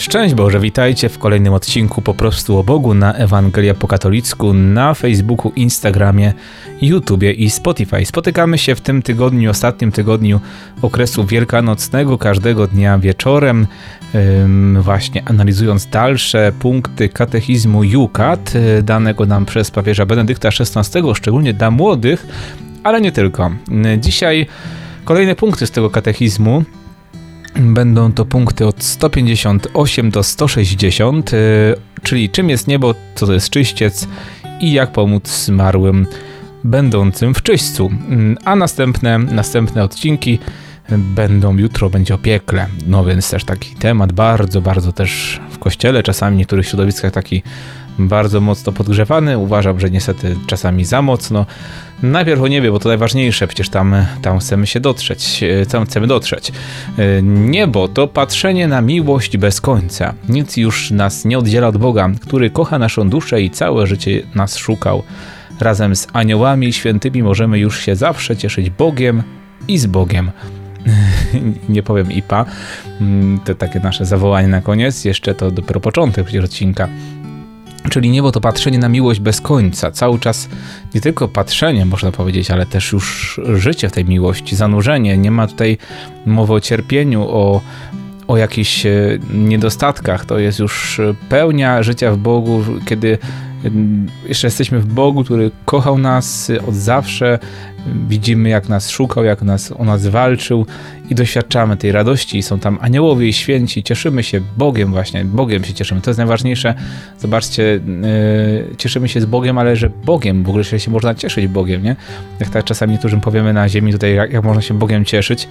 Szczęść Boże, witajcie w kolejnym odcinku po prostu o Bogu na Ewangelia po katolicku na Facebooku, Instagramie, YouTubie i Spotify. Spotykamy się w tym tygodniu, ostatnim tygodniu okresu wielkanocnego, każdego dnia wieczorem, właśnie analizując dalsze punkty katechizmu Jukat, y, danego nam przez papieża Benedykta XVI, szczególnie dla młodych, ale nie tylko. Dzisiaj kolejne punkty z tego katechizmu, Będą to punkty od 158 do 160, y, czyli czym jest niebo, co to jest czyściec i jak pomóc zmarłym będącym w czyśćcu. Mm, a następne, następne odcinki będą jutro, będzie o piekle. No więc też taki temat bardzo, bardzo też w kościele, czasami w niektórych środowiskach taki bardzo mocno podgrzewany. Uważam, że niestety czasami za mocno. Najpierw o niebie, bo to najważniejsze, przecież tam, tam chcemy się dotrzeć, e, tam chcemy dotrzeć. E, niebo to patrzenie na miłość bez końca. Nic już nas nie oddziela od Boga, który kocha naszą duszę i całe życie nas szukał. Razem z aniołami i świętymi możemy już się zawsze cieszyć Bogiem i z Bogiem. nie powiem IPA, mm, to takie nasze zawołanie na koniec, jeszcze to dopiero początek przecież odcinka. Czyli niebo to patrzenie na miłość bez końca. Cały czas nie tylko patrzenie, można powiedzieć, ale też już życie w tej miłości, zanurzenie. Nie ma tutaj mowy o cierpieniu, o, o jakichś e, niedostatkach. To jest już pełnia życia w Bogu, kiedy jeszcze jesteśmy w Bogu, który kochał nas od zawsze. Widzimy, jak nas szukał, jak nas, o nas walczył i doświadczamy tej radości. Są tam aniołowie i święci. Cieszymy się Bogiem właśnie. Bogiem się cieszymy. To jest najważniejsze. Zobaczcie, yy, cieszymy się z Bogiem, ale że Bogiem, w ogóle się można cieszyć Bogiem, nie? Jak tak czasami niektórzy powiemy na ziemi tutaj, jak, jak można się Bogiem cieszyć,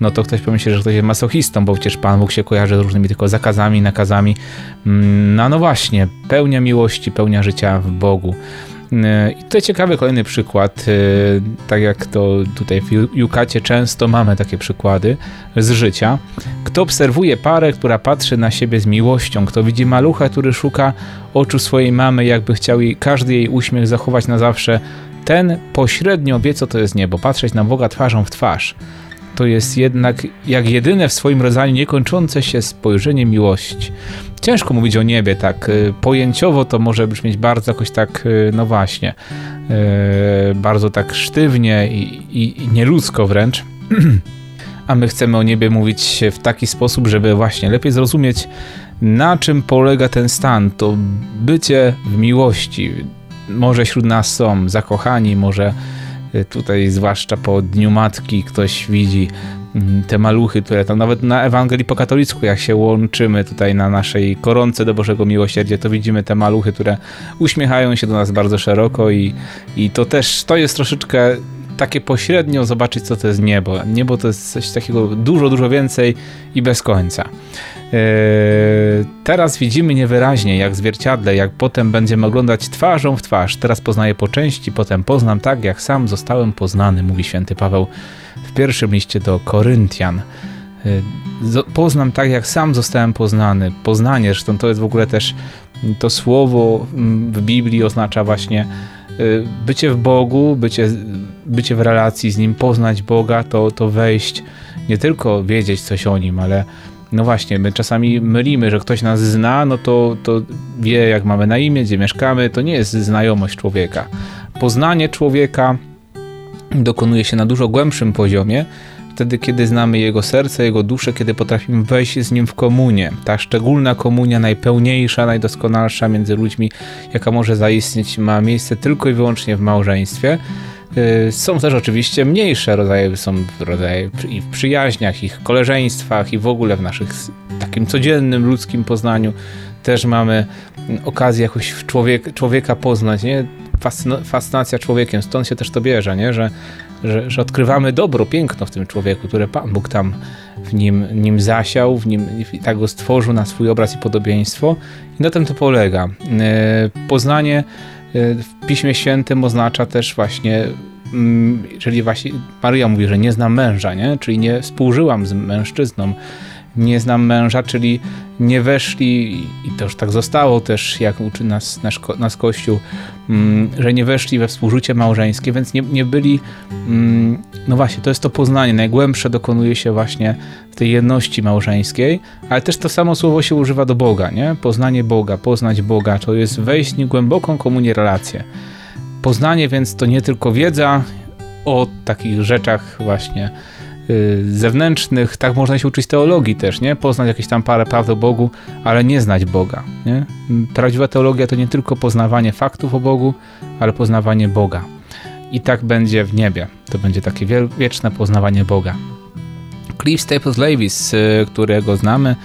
no to ktoś pomyśli, że ktoś jest masochistą, bo przecież Pan Bóg się kojarzy z różnymi tylko zakazami, nakazami. Mm, no, no właśnie, pełnia miłości, pełnia życia w Bogu. E, I tutaj ciekawy kolejny przykład, e, tak jak to tutaj w Jukacie często mamy takie przykłady z życia. Kto obserwuje parę, która patrzy na siebie z miłością, kto widzi malucha, który szuka oczu swojej mamy, jakby chciał jej, każdy jej uśmiech zachować na zawsze, ten pośrednio wie, co to jest niebo, patrzeć na Boga twarzą w twarz. To jest jednak jak jedyne w swoim rodzaju niekończące się spojrzenie miłości. Ciężko mówić o niebie tak y, pojęciowo, to może brzmieć bardzo jakoś tak, y, no właśnie, y, bardzo tak sztywnie i, i, i nieludzko wręcz. A my chcemy o niebie mówić w taki sposób, żeby właśnie lepiej zrozumieć, na czym polega ten stan, to bycie w miłości. Może wśród nas są zakochani, może tutaj zwłaszcza po Dniu Matki ktoś widzi Mm, te maluchy, które tam nawet na Ewangelii po katolicku, jak się łączymy tutaj na naszej koronce do Bożego Miłosierdzia, to widzimy te maluchy, które uśmiechają się do nas bardzo szeroko i, i to też, to jest troszeczkę takie pośrednio zobaczyć, co to jest niebo. Niebo to jest coś takiego dużo, dużo więcej i bez końca. Yy, teraz widzimy niewyraźnie, jak zwierciadle, jak potem będziemy oglądać twarzą w twarz. Teraz poznaję po części, potem poznam tak, jak sam zostałem poznany, mówi święty Paweł w pierwszym liście do Koryntian. Y, poznam tak, jak sam zostałem poznany. Poznanie, zresztą to jest w ogóle też to słowo mm, w Biblii oznacza właśnie y, bycie w Bogu, bycie, bycie w relacji z Nim, poznać Boga, to, to wejść, nie tylko wiedzieć coś o Nim, ale no właśnie, my czasami mylimy, że ktoś nas zna, no to, to wie jak mamy na imię, gdzie mieszkamy, to nie jest znajomość człowieka. Poznanie człowieka dokonuje się na dużo głębszym poziomie, wtedy kiedy znamy jego serce, jego duszę, kiedy potrafimy wejść z nim w komunię. Ta szczególna komunia, najpełniejsza, najdoskonalsza między ludźmi, jaka może zaistnieć, ma miejsce tylko i wyłącznie w małżeństwie. Y, są też oczywiście mniejsze rodzaje, są rodzaje i w przyjaźniach, ich koleżeństwach i w ogóle w naszych takim codziennym ludzkim poznaniu też mamy okazję jakoś człowiek, człowieka poznać, nie? fascynacja człowiekiem, stąd się też to bierze, nie? Że, że, że odkrywamy dobro, piękno w tym człowieku, które Pan Bóg tam w nim, nim zasiał, w nim tak go stworzył na swój obraz i podobieństwo. I na tym to polega. E, poznanie w Piśmie Świętym oznacza też właśnie mm, czyli właśnie Maria mówi, że nie znam męża, nie? czyli nie współżyłam z mężczyzną, nie znam męża, czyli nie weszli, i to już tak zostało też, jak uczy nas, nasz, nas Kościół, mm, że nie weszli we współżycie małżeńskie, więc nie, nie byli, mm, no właśnie, to jest to poznanie, najgłębsze dokonuje się właśnie w tej jedności małżeńskiej, ale też to samo słowo się używa do Boga, nie? Poznanie Boga, poznać Boga, to jest wejść w głęboką komunię relację. Poznanie więc to nie tylko wiedza o takich rzeczach właśnie, zewnętrznych, tak można się uczyć teologii też, nie? Poznać jakieś tam parę prawd o Bogu, ale nie znać Boga, nie? Prawdziwa teologia to nie tylko poznawanie faktów o Bogu, ale poznawanie Boga. I tak będzie w niebie. To będzie takie wieczne poznawanie Boga. Cliff Staples Levis, y, którego znamy,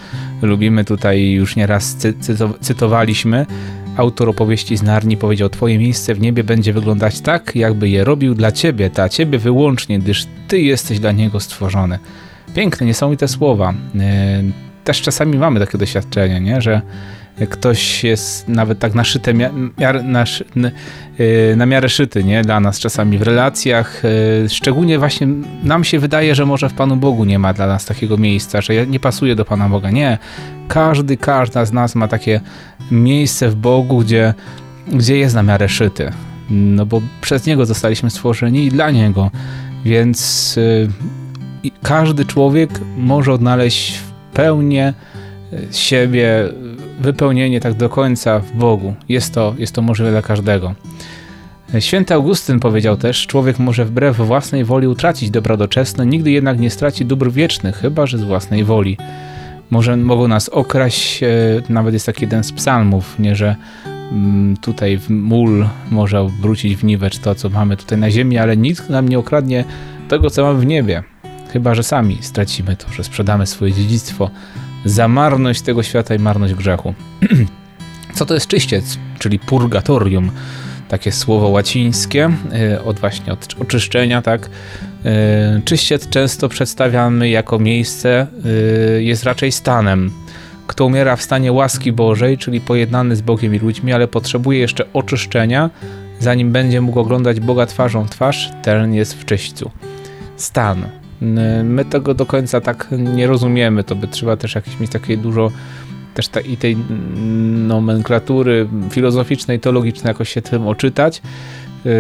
lubimy tutaj już nieraz cytowaliśmy, Autor opowieści z Narni powiedział: Twoje miejsce w niebie będzie wyglądać tak, jakby je robił dla ciebie, dla ciebie wyłącznie, gdyż ty jesteś dla niego stworzony. Piękne, niesamowite słowa. E, też czasami mamy takie doświadczenie, nie? że ktoś jest nawet tak naszyte, miar, y, na miarę szyty nie? dla nas czasami w relacjach. Y, szczególnie właśnie nam się wydaje, że może w Panu Bogu nie ma dla nas takiego miejsca, że nie pasuje do Pana Boga. Nie. Każdy, każda z nas ma takie miejsce w Bogu, gdzie, gdzie jest na miarę szyty. No bo przez Niego zostaliśmy stworzeni i dla Niego. Więc y, każdy człowiek może odnaleźć w pełni siebie wypełnienie tak do końca w Bogu. Jest to, jest to możliwe dla każdego. Święty Augustyn powiedział też, człowiek może wbrew własnej woli utracić dobra doczesne, nigdy jednak nie straci dóbr wiecznych, chyba że z własnej woli. Może mogą nas okraść, e, nawet jest taki jeden z psalmów, nie, że mm, tutaj w mól może obrócić w niwecz to, co mamy tutaj na ziemi, ale nikt nam nie okradnie tego, co mamy w niebie. Chyba, że sami stracimy to, że sprzedamy swoje dziedzictwo za marność tego świata i marność grzechu. Co to jest czyściec, czyli purgatorium? Takie słowo łacińskie, e, od właśnie od oczyszczenia, tak? E, czyściec często przedstawiamy jako miejsce, e, jest raczej stanem. Kto umiera w stanie łaski Bożej, czyli pojednany z Bogiem i ludźmi, ale potrzebuje jeszcze oczyszczenia, zanim będzie mógł oglądać Boga twarzą twarz, ten jest w czyśćcu. Stan My tego do końca tak nie rozumiemy, to by trzeba też jakieś mieć takie dużo też ta, i tej nomenklatury filozoficznej, teologicznej jakoś się tym oczytać. Yy,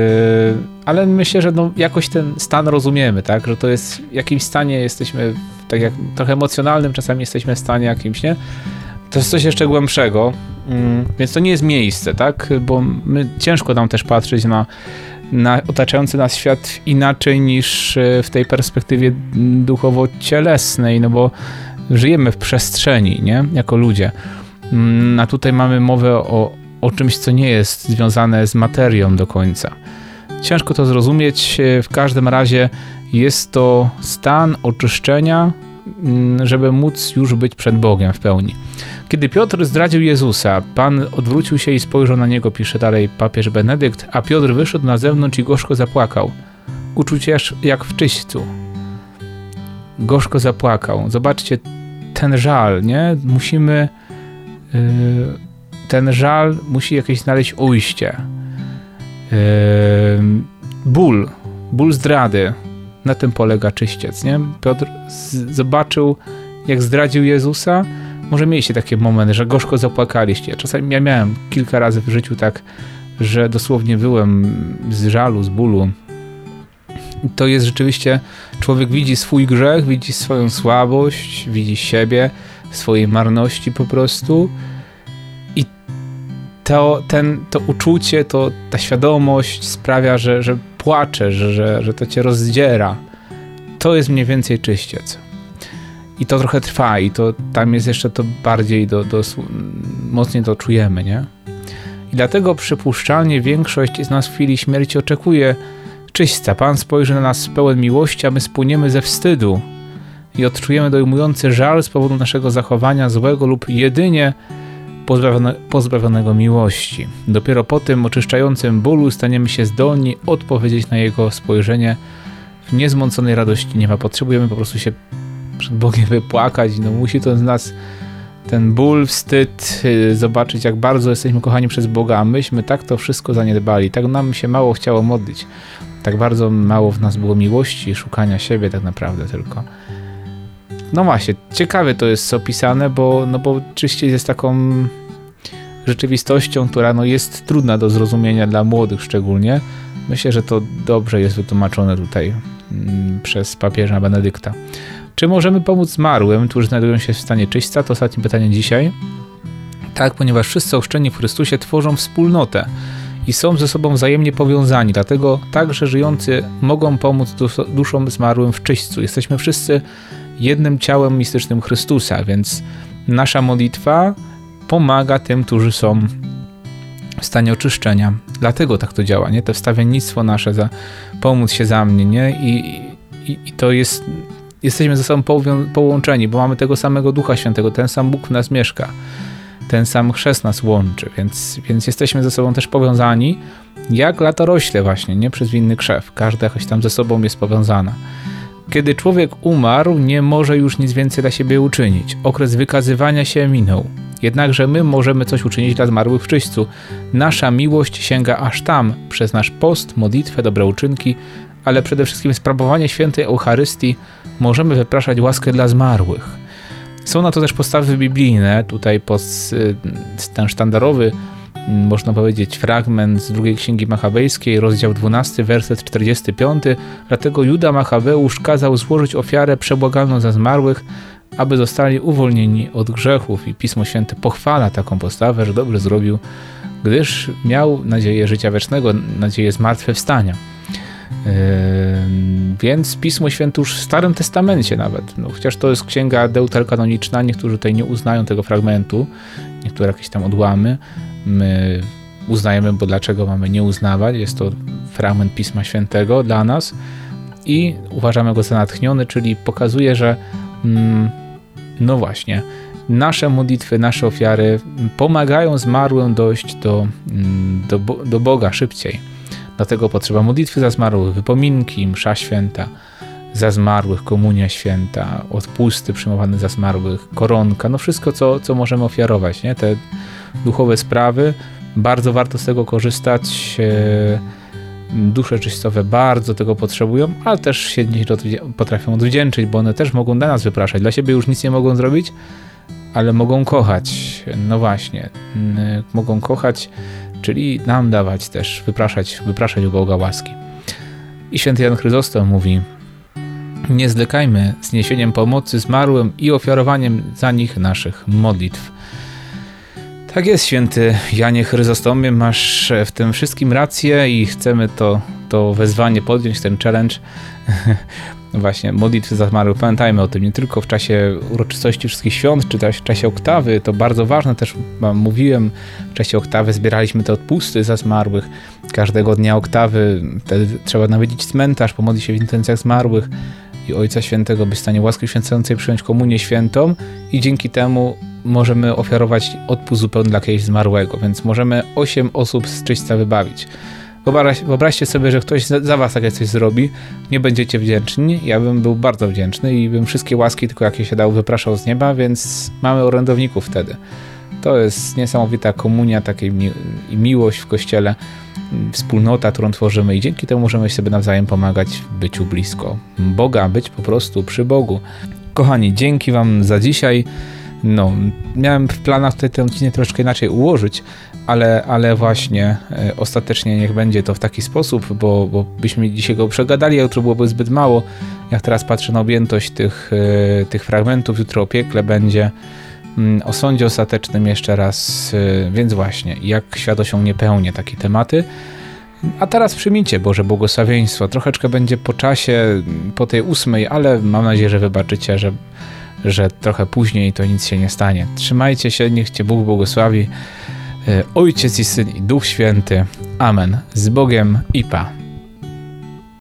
ale myślę, że no, jakoś ten stan rozumiemy, tak? Że to jest w jakimś stanie jesteśmy, tak jak trochę emocjonalnym, czasami jesteśmy w stanie jakimś, nie? To jest coś jeszcze głębszego, yy, więc to nie jest miejsce, tak? Bo my ciężko nam też patrzeć na na otaczający nas świat inaczej niż e, w tej perspektywie duchowo-cielesnej, no bo żyjemy w przestrzeni, nie? Jako ludzie. Mm, a tutaj mamy mowę o, o czymś, co nie jest związane z materią do końca. Ciężko to zrozumieć, e, w każdym razie jest to stan oczyszczenia, żeby móc już być przed Bogiem w pełni. Kiedy Piotr zdradził Jezusa, Pan odwrócił się i spojrzał na niego, pisze dalej papież Benedykt, a Piotr wyszedł na zewnątrz i gorzko zapłakał. Uczucie jak w czyśćcu. Gorzko zapłakał. Zobaczcie, ten żal, nie? Musimy... Yy, ten żal musi jakieś znaleźć ujście. Yy, ból. Ból zdrady. Na tym polega czyściec, nie? Piotr zobaczył, jak zdradził Jezusa, może mieliście takie momenty, że gorzko zapłakaliście. Czasami ja miałem kilka razy w życiu tak, że dosłownie byłem z żalu, z bólu. To jest rzeczywiście, człowiek widzi swój grzech, widzi swoją słabość, widzi siebie, swojej marności po prostu. I to, ten, to uczucie, to, ta świadomość sprawia, że, że płacze, że, że, że to cię rozdziera. To jest mniej więcej czyściec. I to trochę trwa i to tam jest jeszcze to bardziej do, do mocniej to czujemy, nie? I dlatego przypuszczalnie większość z nas w chwili śmierci oczekuje czyśćca. Pan spojrzy na nas pełen miłości, a my spłyniemy ze wstydu i odczujemy dojmujący żal z powodu naszego zachowania złego lub jedynie pozbawione, pozbawionego miłości. Dopiero po tym oczyszczającym bólu staniemy się zdolni odpowiedzieć na jego spojrzenie w niezmąconej radości nie ma. Potrzebujemy po prostu się przed Bogiem wypłakać, no musi to z nas ten ból, wstyd, y, zobaczyć jak bardzo jesteśmy kochani przez Boga, a myśmy tak to wszystko zaniedbali, tak nam się mało chciało modlić, tak bardzo mało w nas było miłości, szukania siebie tak naprawdę tylko. no właśnie, ciekawe to jest opisane, bo, no bo oczywiście jest taką rzeczywistością, która no jest trudna do zrozumienia dla młodych szczególnie. Myślę, że to dobrze jest wytłumaczone tutaj mm, przez papieża Benedykta. Czy możemy pomóc zmarłym, którzy znajdują się w stanie czyśćca? To ostatnie pytanie dzisiaj. Tak, ponieważ wszyscy ochrzczeni w Chrystusie tworzą wspólnotę i są ze sobą wzajemnie powiązani, dlatego także żyjący mogą pomóc duszom zmarłym w czyśćcu. Jesteśmy wszyscy jednym ciałem mistycznym Chrystusa, więc nasza modlitwa pomaga tym, którzy są w stanie oczyszczenia. Dlatego tak to działa, nie? To wstawiennictwo nasze za pomóc się za mnie, nie? I, i, i to jest, jesteśmy ze sobą połączeni, bo mamy tego samego Ducha Świętego, ten sam Bóg w nas mieszka, ten sam chrzest nas łączy, więc, więc jesteśmy ze sobą też powiązani, jak latorośle właśnie, nie? Przez winny krzew. Każda jakoś tam ze sobą jest powiązana. Kiedy człowiek umarł, nie może już nic więcej dla siebie uczynić. Okres wykazywania się minął. Jednakże my możemy coś uczynić dla zmarłych w czyśćcu. Nasza miłość sięga aż tam, przez nasz post, modlitwę, dobre uczynki, ale przede wszystkim sprawowanie świętej Eucharystii możemy wypraszać łaskę dla zmarłych. Są na to też postawy biblijne, tutaj post, y, ten sztandarowy, mm, można powiedzieć, fragment z drugiej księgi machabejskiej, rozdział 12, werset 45. Dlatego Juda Machabeusz kazał złożyć ofiarę przebłagalną za zmarłych, aby zostali uwolnieni od grzechów. I Pismo Święte pochwala taką postawę, że dobrze zrobił, gdyż miał nadzieję życia wiecznego, nadzieję zmartwychwstania. Yy, więc Pismo Święte już w Starym Testamencie nawet, no, chociaż to jest księga deuterokanoniczna, niektórzy tutaj nie uznają tego fragmentu, niektóre jakieś tam odłamy, my uznajemy, bo dlaczego mamy nie uznawać, jest to fragment Pisma Świętego dla nas i uważamy go za natchniony, czyli pokazuje, że mm, no właśnie, nasze modlitwy, nasze ofiary pomagają zmarłym dojść do, mm, do, do Boga szybciej. Dlatego potrzeba modlitwy za zmarłych, wypominki, msza święta za zmarłych, komunia święta, odpusty przyjmowane za zmarłych, koronka, no wszystko, co, co możemy ofiarować, nie? Te duchowe sprawy, bardzo warto z tego korzystać. Dusze czystowe bardzo tego potrzebują, ale też się potrafią odwdzięczyć, bo one też mogą dla nas wypraszać. Dla siebie już nic nie mogą zrobić, ale mogą kochać. No właśnie, mogą kochać, czyli nam dawać też, wypraszać, wypraszać u Boga łaski. I święty Jan Chryzostom mówi, nie zlekajmy z niesieniem pomocy zmarłym i ofiarowaniem za nich naszych modlitw. Tak jest, święty Janie Chryzostomie, masz w tym wszystkim rację i chcemy to, to wezwanie podjąć, ten challenge. Właśnie, modlitwy za zmarłych. Pamiętajmy o tym, nie tylko w czasie uroczystości wszystkich świąt, czy też w czasie oktawy, to bardzo ważne, też mówiłem, w czasie oktawy zbieraliśmy te odpusty za zmarłych. Każdego dnia oktawy, wtedy trzeba nawiedzić cmentarz, pomodlić się w intencjach zmarłych i Ojca Świętego, by stanie łaski święcącej przyjąć komunię świętą i dzięki temu możemy ofiarować odpust zupełny dla jakiegoś zmarłego, więc możemy 8 osób z czyśćca wybawić. Wyobraź, wyobraźcie sobie, że ktoś za was takie coś zrobi, nie będziecie wdzięczni, ja bym był bardzo wdzięczny i bym wszystkie łaski, tylko jakie się dało, wypraszał z nieba, więc mamy orędowników wtedy. To jest niesamowita komunia, takiej mi miłość w Kościele, wspólnota, którą tworzymy i dzięki temu możemy sobie nawzajem pomagać w byciu blisko Boga, być po prostu przy Bogu. Kochani, dzięki Wam za dzisiaj. No, miałem w planach tutaj ten odcinek troszkę inaczej ułożyć, ale, ale właśnie e, ostatecznie niech będzie to w taki sposób, bo, bo byśmy dzisiaj go przegadali, a jutro byłoby zbyt mało. Jak teraz patrzę na objętość tych, e, tych fragmentów, jutro o piekle będzie o sądzie ostatecznym jeszcze raz, e, więc właśnie, jak świat osiągnie pełnię takie tematy. A teraz przyjmijcie Boże błogosławieństwo. Troszeczkę będzie po czasie, po tej ósmej, ale mam nadzieję, że wybaczycie, że że trochę później to nic się nie stanie. Trzymajcie się, niech Cię Bóg błogosławi. E, Ojciec i Syn i Duch Święty. Amen. Z Bogiem i Pa.